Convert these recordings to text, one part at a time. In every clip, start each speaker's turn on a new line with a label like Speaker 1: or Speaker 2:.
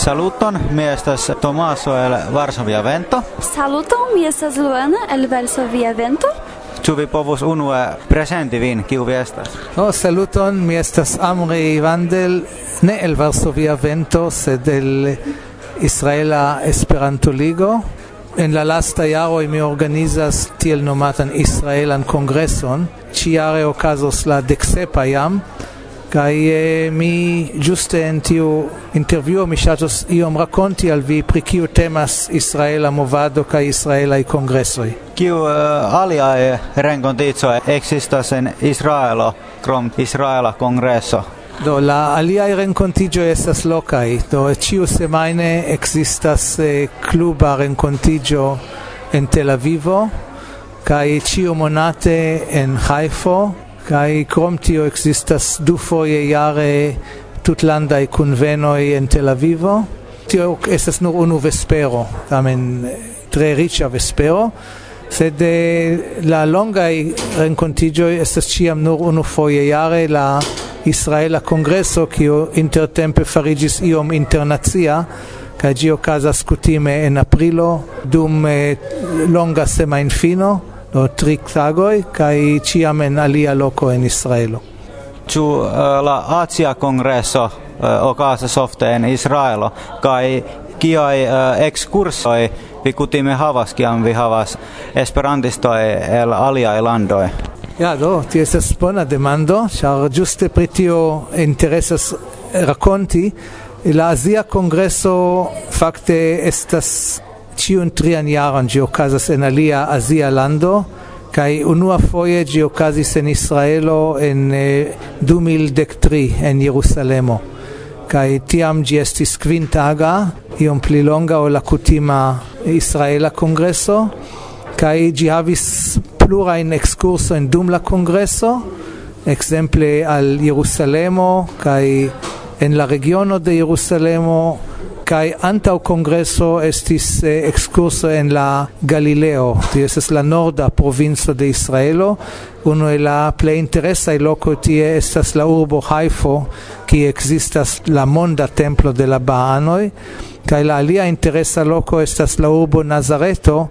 Speaker 1: Saluton, mi estas Tomaso el Varsovia Vento.
Speaker 2: Saluton, mi estas Luana el Varsovia Vento.
Speaker 1: Ĉu vi povus unue presenti vin, kiu vi estas?
Speaker 3: Oh, saluton, mi estas Amri Vandel, ne el Varsovia Vento, sed el Israela Esperanto Ligo. En la lasta jaro mi organizas tiel nomatan Israelan kongreson, ciare okazos la deksepa jam, kai eh, mi giuste en tiu intervjuo mi ŝatus iom rakonti al vi pri kiu temas israela movado kaj israelaj kongresoj.
Speaker 1: Kiu eh, uh, aliaj eh, renkonticoj ekzistas en israelo krom israela kongreso?
Speaker 3: Do la aliai rencontigio estas locai, do ciu semaine existas eh, cluba rencontigio en Tel Avivo, kai ciu monate en Haifo, kai krom tio existas du foje jare tutlandaj kunvenoj en Tel Avivo. Tio estas nur unu vespero tamen tre riĉa vespero. Sed eh, la longa renkontiĝoj estas ĉiam nur unu foje jare. La Israela Kongreso kio intertempe fariĝis iom internacia kaj ĝi okazas kutime en aprilo dum eh, longa semajnfino do tri tagoj kaj ĉiam en alia loko en Israelo.
Speaker 1: Ĉu uh, la Asia Kongreso uh, okazas ofte en Israelo kaj kiaj uh, ekskursoj vi kutime havas kiam vi havas esperantistoj el aliaj landoj?
Speaker 3: Ja, do, ti estas bona demando, char giuste pritio interesas rakonti la Asia Kongreso fakte estas ciun trian jaron gi okazas en alia Asia lando, kai unua foje gi okazis en Israelo en eh, 2013 en Jerusalemo. Kai tiam gi estis kvin taga, iom pli longa o la kutima Israela kongreso, kai gi havis plurajn ekskursojn dum la kongreso, exemple al Jerusalemo kai en la regiono de Jerusalemo kai antau congresso estis eh, excurso en la Galileo. Ti es la norda provinco de Israelo uno e la ple interessa i loco tie estas la urbo Haifo ki existas la monda templo de la Baanoi kai la alia interessa loco estas la urbo Nazareto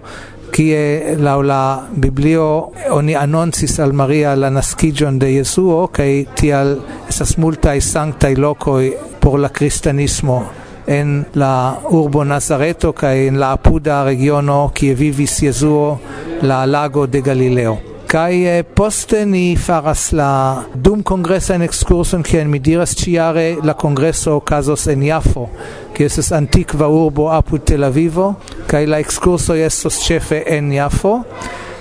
Speaker 3: kie la la Biblio oni anoncis al Maria la nascigion de Jesuo kaj tial estas multaj sanktaj loco por la cristianismo en la urbo Nazareto kaj en la apuda regiono kie vivis Jesuo la lago de Galileo. Kaj eh, poste ni faras la dum kongresa en ekskurson kien mi diras ĉiare la kongreso okazos en Jafo, ki estas antikva urbo apud Tel Avivo, kaj la ekskurso estos ĉefe en Jafo.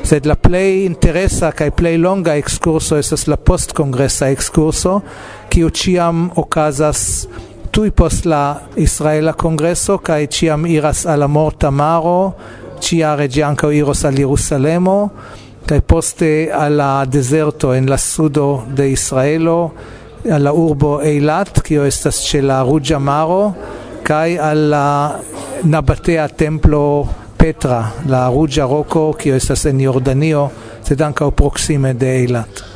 Speaker 3: sed la play interesa kai play longa excurso estas la post congressa excurso kiu uciam ocasas tui post la Israela Congresso kai ciam iras alla morta maro cia regi anca iros al Jerusalemo kai poste alla deserto en la sudo de Israelo alla urbo Eilat kio estas ce la Rugia maro kai alla Nabatea templo Petra la Rugia Rocco kio estas en Jordanio sed anca proxime de Eilat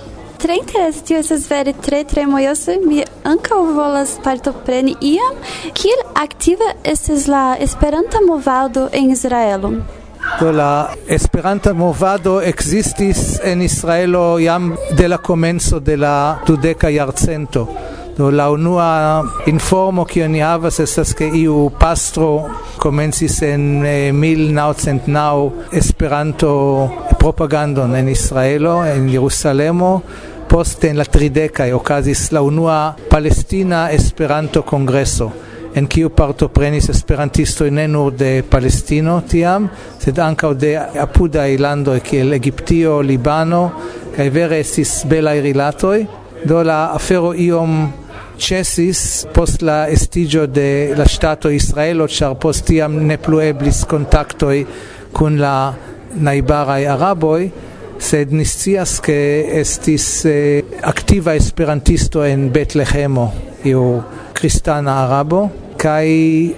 Speaker 2: tre interesse, tio esas vere tre tre mojose. Mi ankaŭ volas partopreni iam kiel aktiva estas la Esperanta movado en Israelo.
Speaker 3: Do la Esperanta movado ekzistis en Israelo jam de la comenzo de la dudeka jarcento. Do la unua informo kio ni havas estas ke iu pastro komencis en eh, 1909 Esperanto propagandon en Israelo en Jerusalemo Poste en la tridecae okazis la unua Palestina Esperanto Kongreso, en kiu partoprenis esperantisto ne nur de Palestino tiam, sed ankaŭ de apudaj landoj kiel Egiptio, Libano, kaj vere estis belaj rilatoj. Do la afero iom cesis post la estigio de la Stato Israelo, ĉar post tiam ne plu eblis kontaktoj kun la naibaraj araboj, sed ni scias ke estis eh, activa esperantisto en Betlehemo iu kristana arabo kai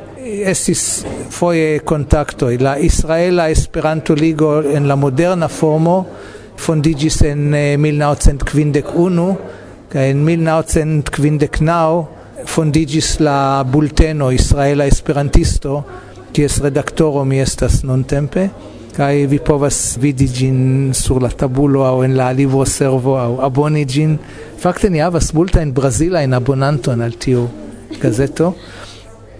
Speaker 3: estis foje contacto la Israela Esperanto Ligo en la moderna formo fondigis en eh, 1951 kai en 1959 fondigis la bulteno Israela Esperantisto kies redaktoro mi estas nuntempe kai vi povas vidi gin sur la tabulo au en la libro servo au aboni gin. Fakte ni havas multa en brazila en abonanton al tiu gazeto.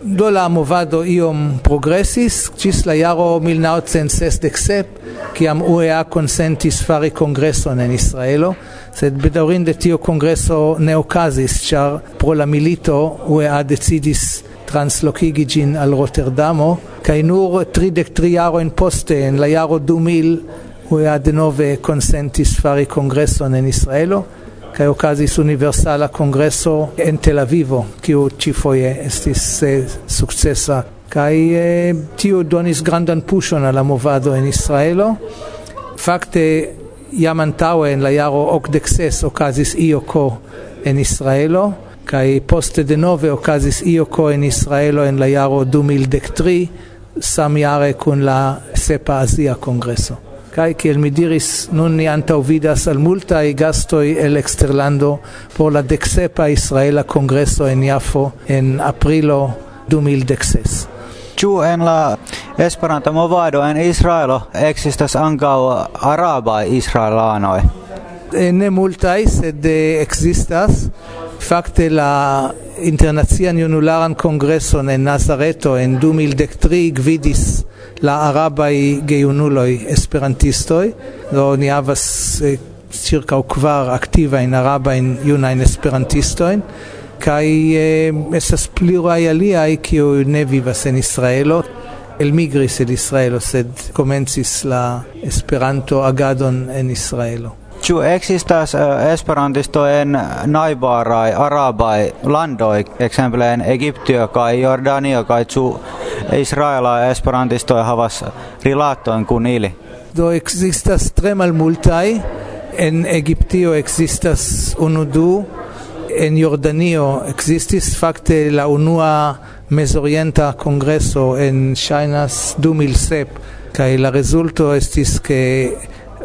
Speaker 3: Do la movado iom progresis. Cis la jaro 1967 kiam UEA consentis fari congresson en Israelo. Sed bedaurinde tio congresso ne okazis char pro la milito UEA decidis translocigi gin al Rotterdamo, kai nur 33 tri jaroin poste, en la jaro 2000, ue adenove consentis fari congresson en Israelo, kai okazis universala congresso en Tel Avivo, kiu cifoje estis eh, successa, kai eh, tio donis grandan pushon alla movado en Israelo, fakte jam antaue en la jaro okdek okazis ioko en Israelo kai poste de nove okazis io en Israelo en la jaro 2003 sam jare kun la sepa Asia kongreso kai kiel mi diris nun ni antaŭ vidas al multa i gastoi el eksterlando por la dexepa Israela kongreso en Jafo en aprilo 2016
Speaker 1: Ĉu en la Esperanto movado en Israelo existas ankaŭ araba israelanoj?
Speaker 3: eh, ne multaj, sed eh. Fakte la Internazian junularan Congresson en Nazareto en 2013 gvidis la arabai geunuloi esperantistoj, do ni havas eh, circa kvar aktivajn arabajn esperantisto esperantistojn. Kaj eh, estas pluraj aliaj kiuj ne vivas en Israelo. El migris el Israelo sed komencis la Esperanto agadon en Israelo.
Speaker 1: Ĉu ekzistas uh, eh, esperantisto en najbaraj arabaj landoj, ekzemple en Egiptio kaj Jordanio kaj ĉu Israela esperantistoj havas rilatojn kun ili?
Speaker 3: Do ekzistas tre malmultaj. En Egiptio ekzistas unu du, en Jordanio ekzistis fakte la unua mezorienta kongreso en Ŝajnas 2007 kaj la rezulto estis ke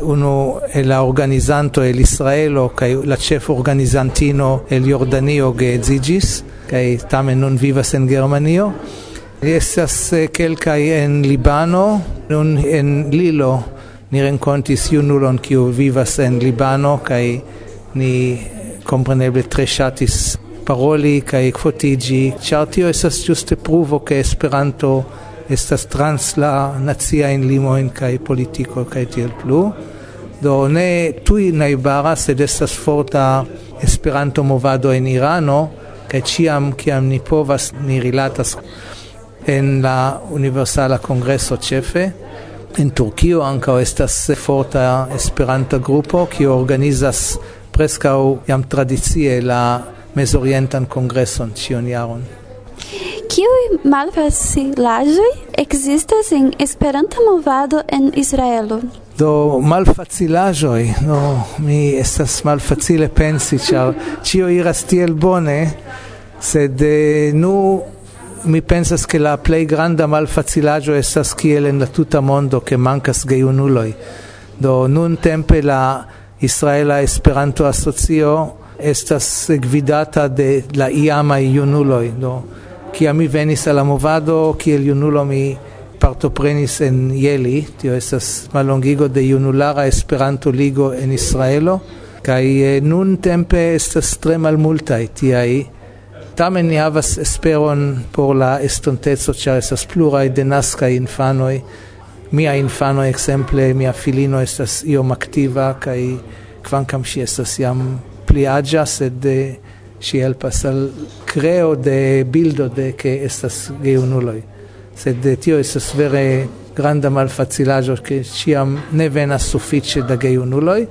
Speaker 3: uno el la organizzanto el Israelo kaj la ĉef organizzantino el Jordanio geedziĝis kaj tamen non vivas en Germanio. Li estas eh, kelkaj en Libano, nun en Lilo ni renkontis junulon kiu vivas en Libano kaj ni kompreneble tre ŝatis paroli kaj fotigi chartio tio giuste ĝuste pruvo ke Esperanto estas trans la nazia in limoin kai politico kai tiel plu do ne tui bara se estas forta esperanto movado en Irano kai ciam kiam ni povas ni rilatas en la universala kongreso cefe en Turkio anka estas forta esperanto grupo ki organizas preskaŭ jam tradicie la mezorientan kongreson ĉiun jaron.
Speaker 2: Kiuj malfacilaĵoj ekzistas en Esperanta movado en Israelo?
Speaker 3: do malfacilaĵoj. No, mi estas malfacile pensi ĉar ĉio iras tiel bone sed eh, nu mi pensas ke la plej granda malfacilaĵo estas kiel en la tuta mondo ke mankas gejunuloj. Do nun tempe la Israela Esperanto Asocio estas gvidata de la iamaj junuloj. Do Kia mi venis al movado movado, il junulo mi partoprenis en Yeli, tio estas malongigo de junulara Esperanto Ligo en Israelo, kai eh, nun tempe estas tre malmultaj tiaj. Tamen ni havas esperon por la estontezo ĉar estas pluraj denaskaj infanoj. Mia infano ekzemple, mia filino estas iom aktiva kaj kvankam ŝi estas jam pli aĝa, sed eh, si helpas al creo de bildo de che estas geunuloi. Sed tio estas vere granda malfacilaggio che ciam ne venas suffice da geunuloi,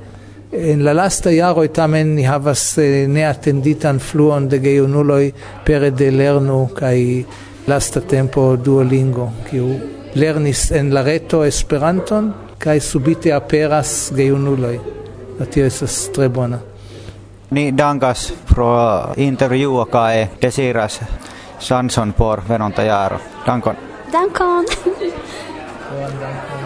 Speaker 3: en la lasta iaro tamen ni havas eh, ne attenditan fluon de geunuloi per de lernu kai lasta tempo duolingo kiu lernis en la reto esperanton kai subite aperas geunuloi. Tio estas tre bona.
Speaker 1: Ni dankas pro intervjua kai desiras Sanson por venontajaro. Dankon.
Speaker 2: Dankon.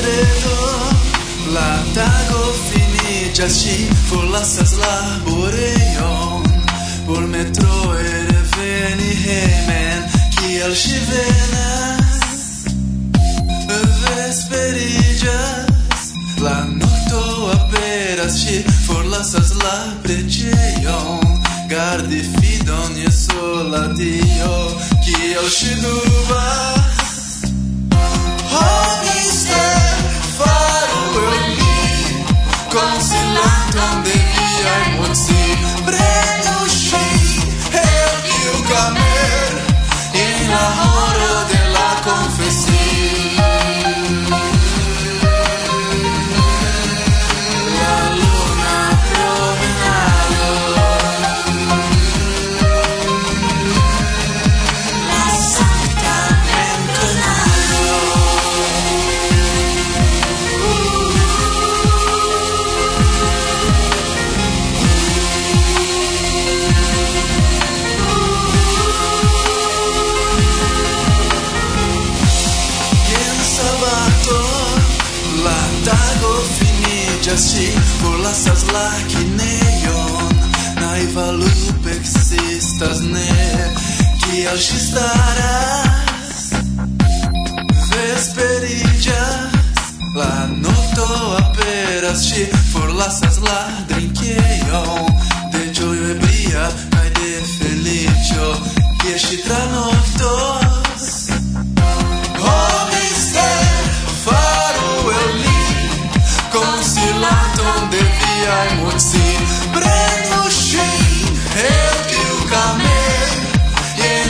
Speaker 4: kredo La tago finiĝas ŝi forlasas la borejon Por metroe reveni hejmen Kiel ŝi venas? Vesperiĝas. La nokto aperas ŝi forlasas la preĝejon. Gardi fidon je sola dio Kiel ŝi dubas. Oh, Mr. donde guía In hora del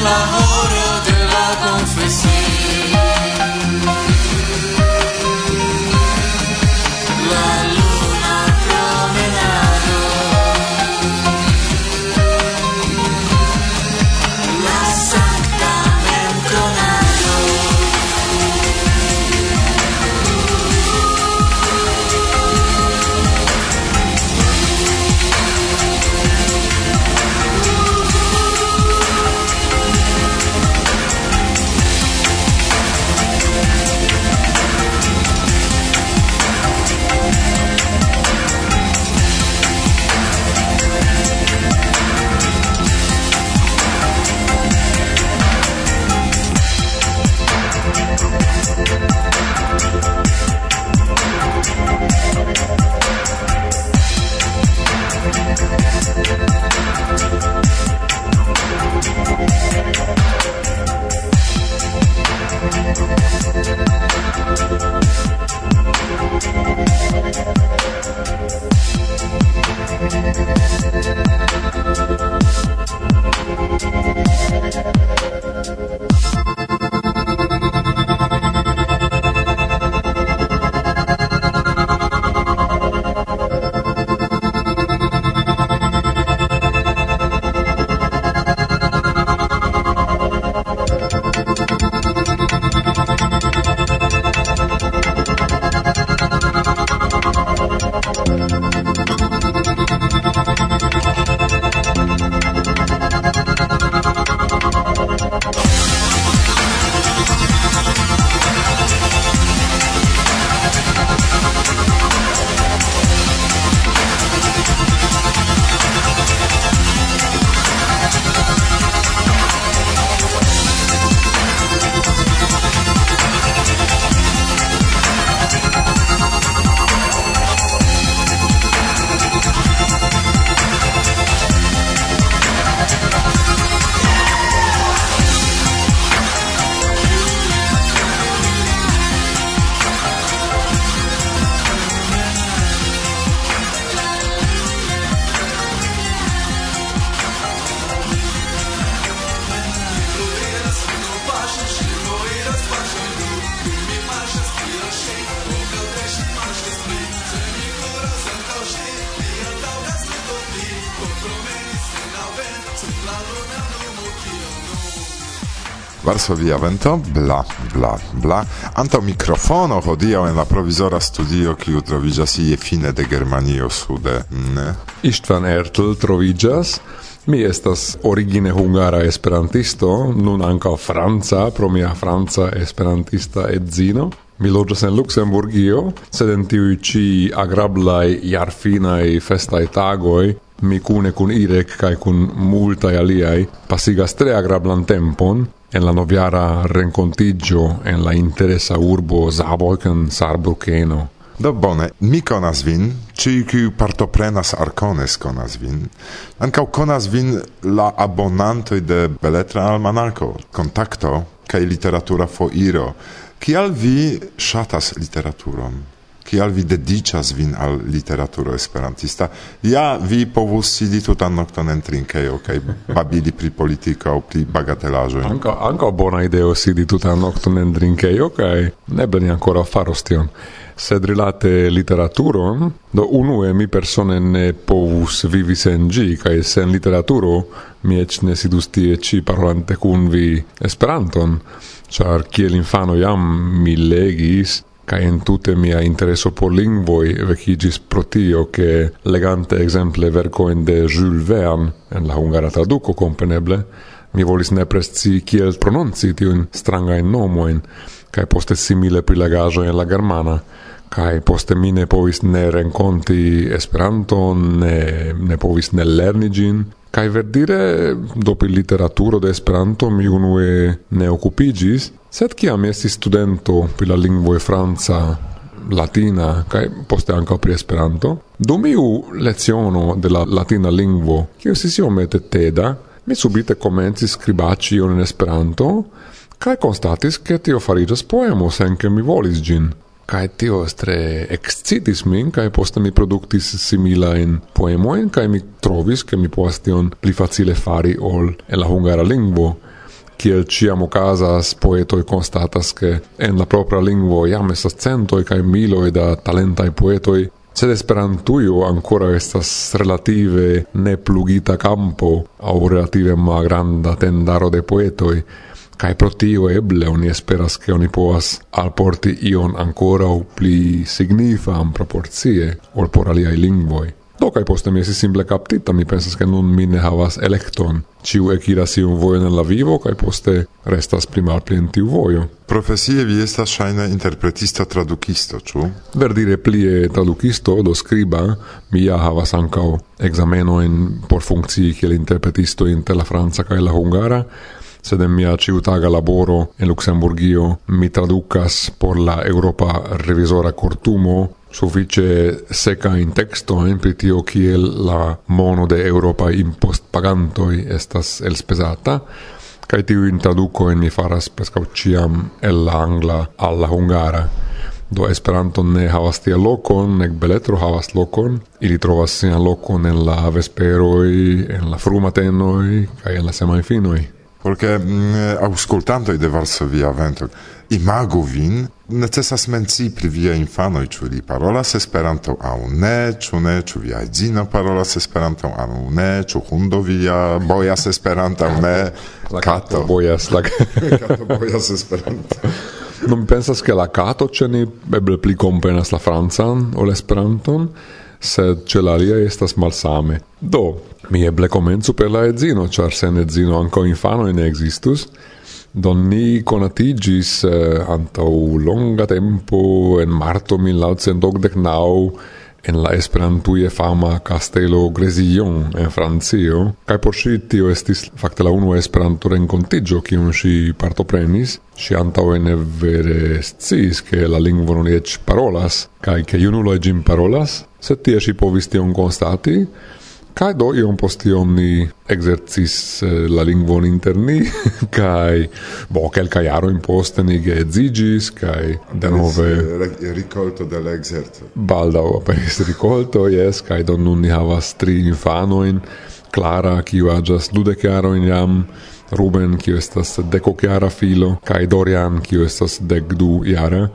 Speaker 4: la horo de la confesión.
Speaker 5: Varsovia Vento, bla, bla, bla. Anto mikrofono hodiaŭ en la provizora studio, kiu troviĝas je fine de Germanio sude. Ne?
Speaker 6: Istvan Ertl troviĝas. Mi estas origine hungara esperantisto, nun ankaŭ franca pro mia franca esperantista edzino. Mi loĝas en Luksemburgio, sed en tiuj ĉi agrablaj jarfinaj festaj tagoj mi kune kun Irek kaj kun multaj aliaj pasigas tre agrablan tempon, en la noviara rencontigio en la interesa urbo Zabolken Sarbrukeno.
Speaker 5: Do bone, mi konas vin, ci kiu partoprenas Arcones konas vin, ancau konas vin la abonantoi de Beletra Almanako, Kontakto kaj Literatura Foiro. Kial vi shatas literaturon? kial vi dedicas vin al literaturo esperantista, ja vi povus sidi tutan nocton en trinkejo kaj babili pri politika aŭ pri bagatelaĵoj.
Speaker 6: Anka, anka bona ideo sidi tutan nocton en trinkejo kaj eble ni ancora faros tion. Sed rilate literaturon, do unue mi persone ne povus vivi sen gi, kaj sen literaturo mi ec ne sidus tie ci parolante kun vi Esperanton, ĉar kiel infano jam mi legis ca in tutte mia intereso por lingvoi vecigis pro tio che legante exemple vercoin de Jules Verne, en la hungara traduco compreneble, mi volis ne presci kiel prononci tiun strangain nomoin, cae poste simile prilagajo en la germana, kai poste mi ne povis ne renkonti Esperanton, ne, ne povis ne lerni gin, Kai verdire do pri literaturo de Esperanto mi unue ne okupigis, sed kiam esti studento per la lingvoj franca, latina kai poste ankaŭ pri Esperanto, Do mi u leziono de la latina lingvo, kiu si omete teda, mi subite comenzi scribaci ion en Esperanto kai konstatis ke tio farigas poemo sen ke mi volis gin. Kai tio stre excitis min, kai poste mi produktis simila in poemoin, kai mi trovis, ke mi postion pli facile fari ol en la hungara lingvo. Kiel ciam okazas poetoi constatas che en la propra lingvo jam estas centoi kai miloi da talentai poetoi, sed esperantujo ancora estas relative ne plugita campo au relative ma granda tendaro de poetoi, Kai pro tio eble oni esperas ke oni povas alporti ion ancora o pli signifam proporzie ol por aliai lingvoi. Do kai poste mi esi simple captita, mi pensas ke nun mi ne havas electon. Ciu ekiras iun vojon en la vivo, kai poste restas pli malpli en tiu vojo.
Speaker 5: Profesie vi estas shaina interpretista tradukisto, ĉu?
Speaker 6: Verdire plie tradukisto, do skriba, mi ja havas ankaŭ ekzamenojn por funkcii kiel interpretisto inter la franca kaj la hungara, sed en mia ciutaga laboro en Luxemburgio mi traducas por la Europa Revisora Cortumo suffice seca in texto in pritio kiel la mono de Europa impost pagantoi estas elspesata kai tiu in traduco en mi faras prescau ciam el la angla alla hungara. Do Esperanto ne havas tia lokon, nek Beletro havas lokon, ili trovas sian lokon en la vesperoi en la frumatenoi kaj en la semainfinoi
Speaker 5: Porque mm, mh, auscultantoj de Varsovia vento imagu vin necesas menci pri via infanoj parola li parolas Esperanton aŭ ne, ĉu ne, ĉu via edzino parolas Esperanton aŭ ne, ĉu hundo via bojas Esperanton aŭ ne,
Speaker 6: kato bojas la
Speaker 5: kato bojas Esperanton.
Speaker 6: Non pensas che la kato ce ne eble pli comprenas la francan o l'esperanton, sed ce l'alia estas malsame. Do, mi eble comenzu per la edzino, char sen edzino anco infano ne existus, Don ni conatigis eh, antau longa tempo en marto 1989 en la esperantuie fama castelo Gresillon en Francio, kai por si tio estis fakte la unua esperanto renkontiĝo kiun si partoprenis, si antaŭe vere sciis ke la lingvon oni eĉ parolas, kaj ke junuloj ĝin parolas, sed tie si povis tion konstati, Kai do iom postion ni exercis eh, la lingvon inter ni kai bo kelka jaro imposte ni geedzigis kai denove
Speaker 5: eh, ricolto de la exerto
Speaker 6: per aperis ricolto yes kai do nun ni havas tri infanoin Clara, kiu aĝas dudek jarojn jam, Ruben, kiu estas dekokiara filo, kaj Dorian, kiu estas dekdu jara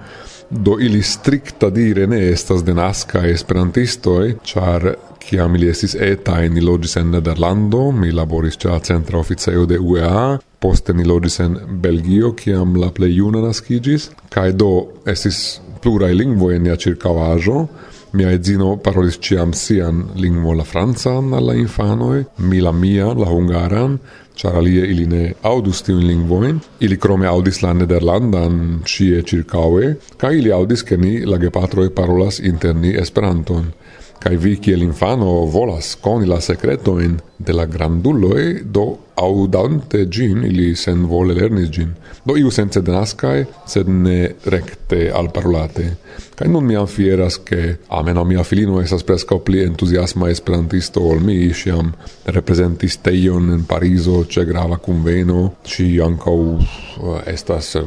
Speaker 6: do ili stricta dire ne estas denasca esperantistoi, char Ciam ili estis eta in logis en Nederlando, mi laboris cia centra officeo de UEA, poste ni logis en Belgio, ciam la plei juna nascigis, cae do estis plurae lingvo en ia circavajo, Mia edzino parolis ciam sian lingvo la francan alla infanoi, mi la mia, la hungaran, char alie ili ne audus tiun lingvoin, ili crome audis la nederlandan cie circaue, ca ili audis che ni la gepatroi parolas interni esperanton kai vi kiel infano volas coni la secretoin de la granduloi, do audante gin ili sen vole lernis gin. Do iu sense denascae, sed ne recte al parolate. Kai non mi fieras che ameno mia filino esas prescao pli entusiasma esperantisto ol mi siam representis teion in Pariso ce grava conveno, ci ancau eh, estas eh,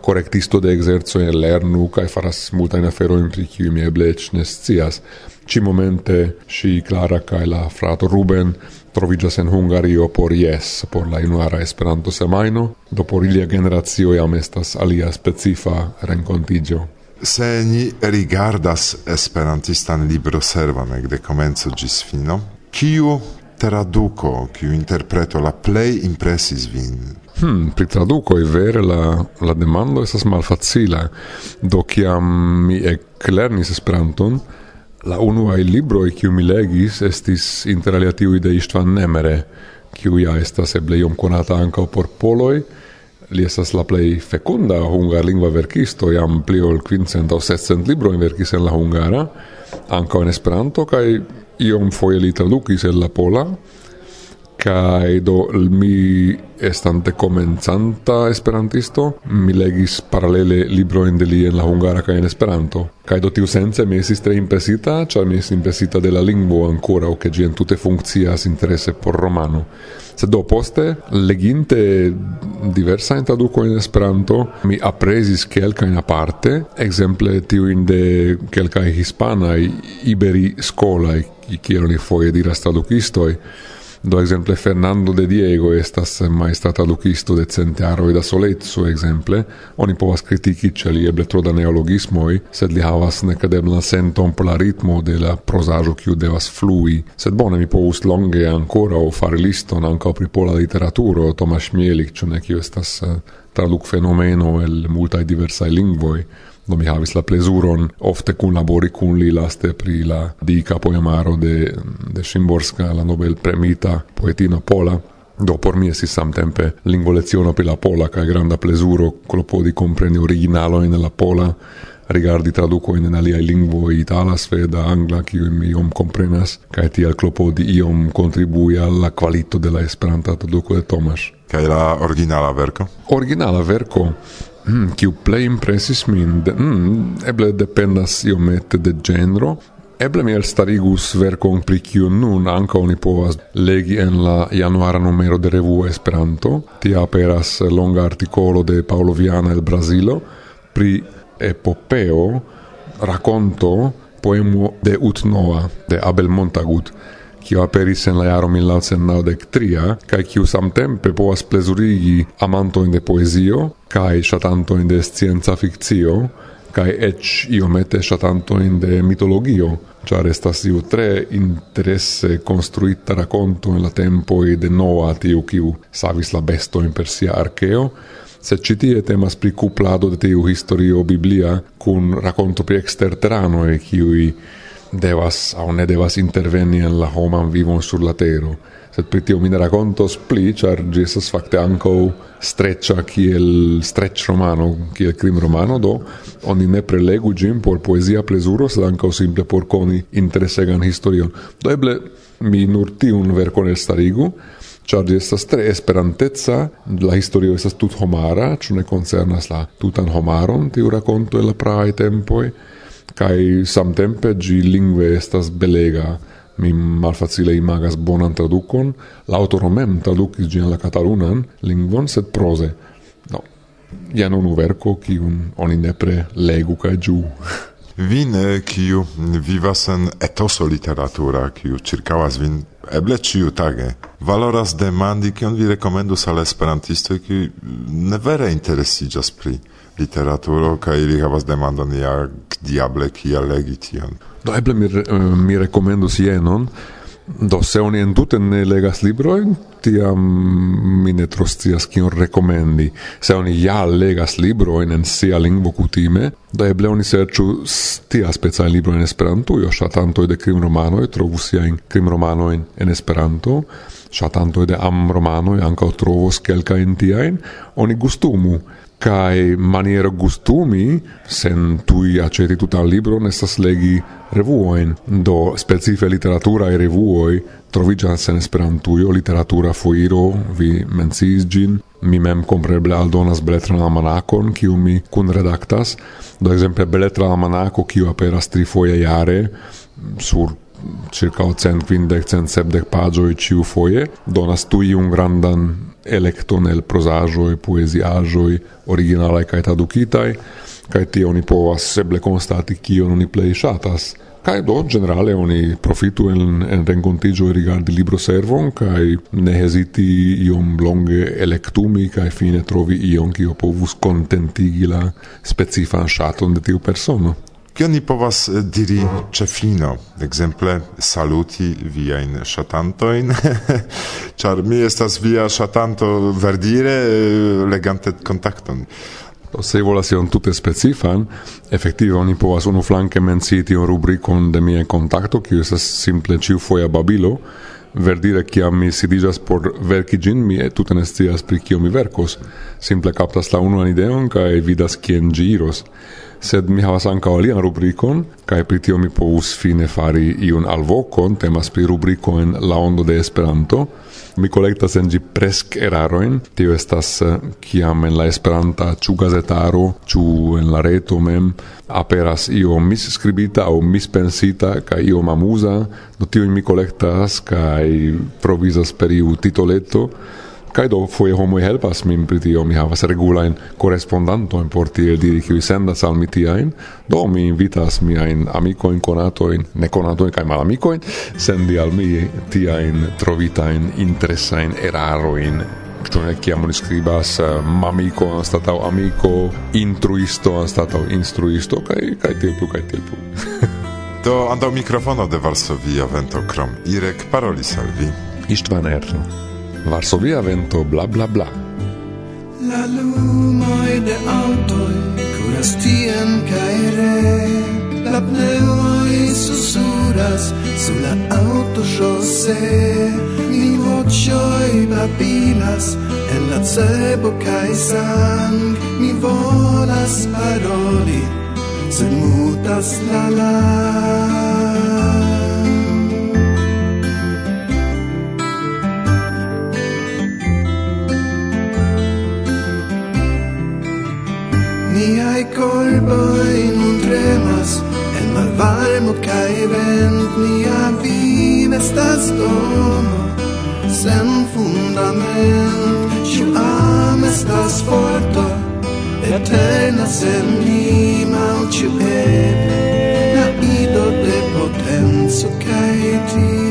Speaker 6: correctisto de exerzo in lernu kai faras multa in afero in pri kiu mi eble eĉ scias. Momente si clara kai la frato Ruben troviĝas en Hungario por yes por la inuara Esperanto semaino. Do por ilia generazio jam estas alia specifa rencontigio.
Speaker 5: Se ni rigardas esperantistan libroservon ekde komenco ĝis fino, kiu traduko, kiu interpreto la plej impresis vin?
Speaker 6: Hmm, pri i vere la, la demando esas malfacila. Do kiam mi eklernis Esperanton, la unuaj libroj kiu mi legis estis interalia tiuj de Istvan Nemere, kiu ja estas eble iom konata ankaŭ por poloj, li estas la plej fekunda hungarlingva verkisto, jam pli ol kvincent aŭ sescent librojn verkis en la hungara, ankaŭ en Esperanto kaj iom foje li tradukis el la pola. Kai do mi estante comenzanta esperantisto, mi legis paralele libroin de li en la hungara kaj en Esperanto. kai do tiu sense mi esis tre impresita, cioè mi esis impresita de la lingvo ancora o che gen tutte funzias interesse por romano. se do poste, leginte diversajn traduco in Esperanto, mi apresis aprezis kelkajn aparte, tiu in de kelka hispana iberi scola i oni foje diras tradukistoi Do exemple Fernando de Diego estas maestata lukisto de centaroj da solezzo exemple oni povas kritiki ĉe li eble tro da neologismoj, sed li havas nekredeblan senton por la ritmo de la prozaĵo kiu devas flui. Sed bone mi povus longe ancora o fare liston ankaŭ pri pola literaturo, Tomasz Mielik ĉu ne kiu estas eh, traduk fenomeno el multaj diversaj lingvoj do mi havis la plezuron ofte kunlabori kun li laste pri la dika poemaro de, de Szymborska, la Nobel premita poetino Pola, Do por mi esis samtempe lingvo leciono pri la pola kaj granda plezuro klopodi kompreni originalo en la pola, rigardi in en aliaj lingvo itala, sveda, angla, ki mi iom comprenas, kaj al clopo iom kontribui al qualito della de la Esperanta traduco de tomas
Speaker 5: Kaj la originala verko?
Speaker 6: Originala verko mm, kiu plej impresis min, de, mm, eble dependas iomete de genro, Eble mi elstarigus verkon pri kiu nun anka oni povas legi en la januara numero de revuo Esperanto. Tia aperas longa artikolo de Paolo Viana el Brazilo pri epopeo, rakonto, poemo de Utnova, de Abel Montagut kiu aperis en la jaro 1993, kaj kiu samtempe povas plezurigi amantojn de poezio kaj ŝatantojn de scienca fikcio, kaj eĉ iomete ŝatantojn de mitologio, ĉar estas iu tre interese konstruita rakonto en la tempoj de Noa, tiu kiu savis la bestojn per sia arkeo, sed ĉi tie temas pri kuplado de tiu historio biblia kun rakonto pri eksterteranoj kiuj devas au ne devas interveni en la homan vivon sur la tero. Sed pri tio mi ne racontos pli, char gi esas facte anco streccia kiel stretch romano, kiel crim romano, do oni ne prelegu gin por poesia plesuro, sed anco simple por coni interesegan historion. Do eble mi nur tiun vercon el starigu, char gi estas tre esperantezza, la historio esas tut homara, ĉu ne concernas la tutan homaron tiu racconto el la pravaj tempoi, kai samtempe gi lingve estas belega. Mi malfacile imagas bonan tradukon. La aŭtoro mem tradukis ĝin la katalunan lingvon sed proze. No, jen unu verko kiun oni nepre legu kaj ĝuu
Speaker 5: Vin, kiu vivas en etoso literatura, kiu circavas vin eble ciu tage, valoras demandi kion vi rekomendus al esperantistoj, kiu ne vere interesiĝas pri literaturo kaj ili havas demandon ja diable kiel legi tion.
Speaker 6: Do eble mi, eh, mi rekomendus jenon, Do se oni entute ne legas libroin, tiam mi ne tro scias kion rekomendi. Se oni ja legas libroin en sia lingvo kutime, do eble oni serĉu tia speca libro en Esperanto, jo ŝatantoj de krimromanoj trovu siajn krimromanojn en Esperanto, ŝatantoj de amromanoj ankaŭ trovos kelkajn tiajn, oni gustumu kai maniero gustumi sen tui aceti tutan libro nestas legi revuoin. Do specife literatura e revuoi trovigas en Esperantujo literatura foiro vi mencis gin. Mi mem compreble aldonas beletran almanakon kiu mi kun redaktas do exemple beletra almanako kiu aperas tri foje iare sur circa 150-170 pagioi ciu foie, donas tui un grandan electon el prosagioi, poesiagioi, originalae cae traducitai, cae tie oni povas seble constati cion oni plei shatas. Cae do, generale, oni profitu en, en rencontigio rigardi libro servon, cae ne hesiti iom longe electumi, cae fine trovi ion cio povus contentigi la specifan shaton de tiu persono.
Speaker 5: Kio ni povas eh, diri ĉe fino? Ekzemple saluti viajn ŝatantojn, ĉar mi estas via ŝatanto verdire eh, legante kontakton.
Speaker 6: Se volas ion tute specifan, efektive oni povas unu flanke mencii tion rubrikon de mia kontakto, kiu estas simple ĉiufoja babilo, verdire kiam mi sidigas por verki gin, mi tute ne scias pri kio mi verkos. Simple kaptas la unuan ideon kaj vidas kien ĝi iros sed mi havas ankaŭ alian rubrikon kaj pri tio mi povus fine fari iun alvokon. Temas pri rubriko en la ondo de Esperanto. Mi kolektas en ĝi presk erarojn. Tio estas eh, kiam en la Esperanta ĉu gazetaro ĉu en la reto mem aperas io misskribita aŭ mispensita kaj io amuza. Do tio mi kolektas kaj provizas per iu titoleto kai do foi homo helpas min pri tio, mi havas regula in correspondanto in porti el diri, ki senda sal mi tiajn, do mi invitas incarato in neconando kai mala mikoin sendi al mi interessain raro in erarojn ne chiamo ni scribas uh, eh, mamico stato amico intruisto stato instruisto kai kai tiel plu kai tiel plu.
Speaker 5: Do antaŭ mikrofono de Varsovia vento krom Irek paroli salvi
Speaker 6: Istvan Erno. Varsovia vento bla bla bla.
Speaker 7: La lumoj de aŭtoj curas tien caere. re, la e susuras su la aŭtoŝoseo, ni e babilas en la cebo cae sang, mi volas paroli, se mutas la la. kai kaj vent nia vivo estas domo sen fundament ciu am estas forto eterna sen lima ciu eble la ido de potenzo kai ti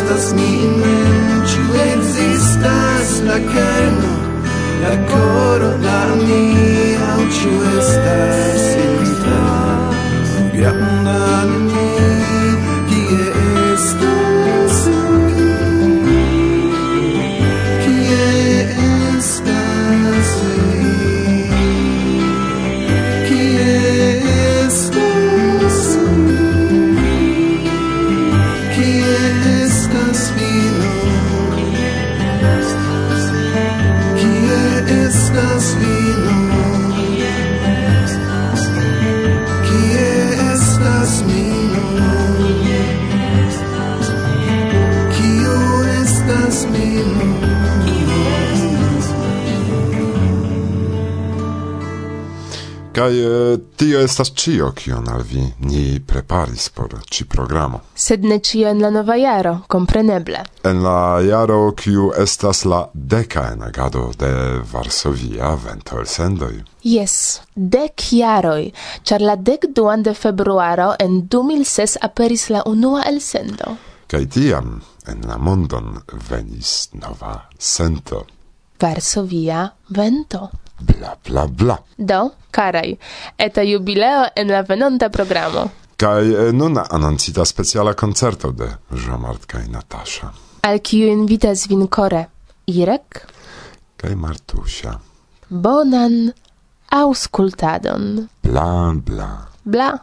Speaker 7: estas mi
Speaker 5: Kai eh, tio estas cio kion al vi ni preparis por ci programo.
Speaker 8: Sed ne cio en la nova jaro, kompreneble.
Speaker 5: En la jaro kiu estas la deka enagado de Varsovia ventol sendoi.
Speaker 8: Yes, dek jaroj, ĉar la dek duan de februaro en 2006 aperis la unua elsendo.
Speaker 5: Kaj tiam en la mondon venis nova sento.
Speaker 8: Varsovia vento.
Speaker 5: Bla bla bla.
Speaker 8: Do, carai, eta jubileo en la venonta programo.
Speaker 5: Kai eh, nun anoncita speciala concerto de Jean-Marc kai Natasha.
Speaker 8: Al kiu invitas vin core, Irek,
Speaker 5: Kai Martusia.
Speaker 8: bonan auscultadon.
Speaker 5: Bla bla.
Speaker 8: Bla.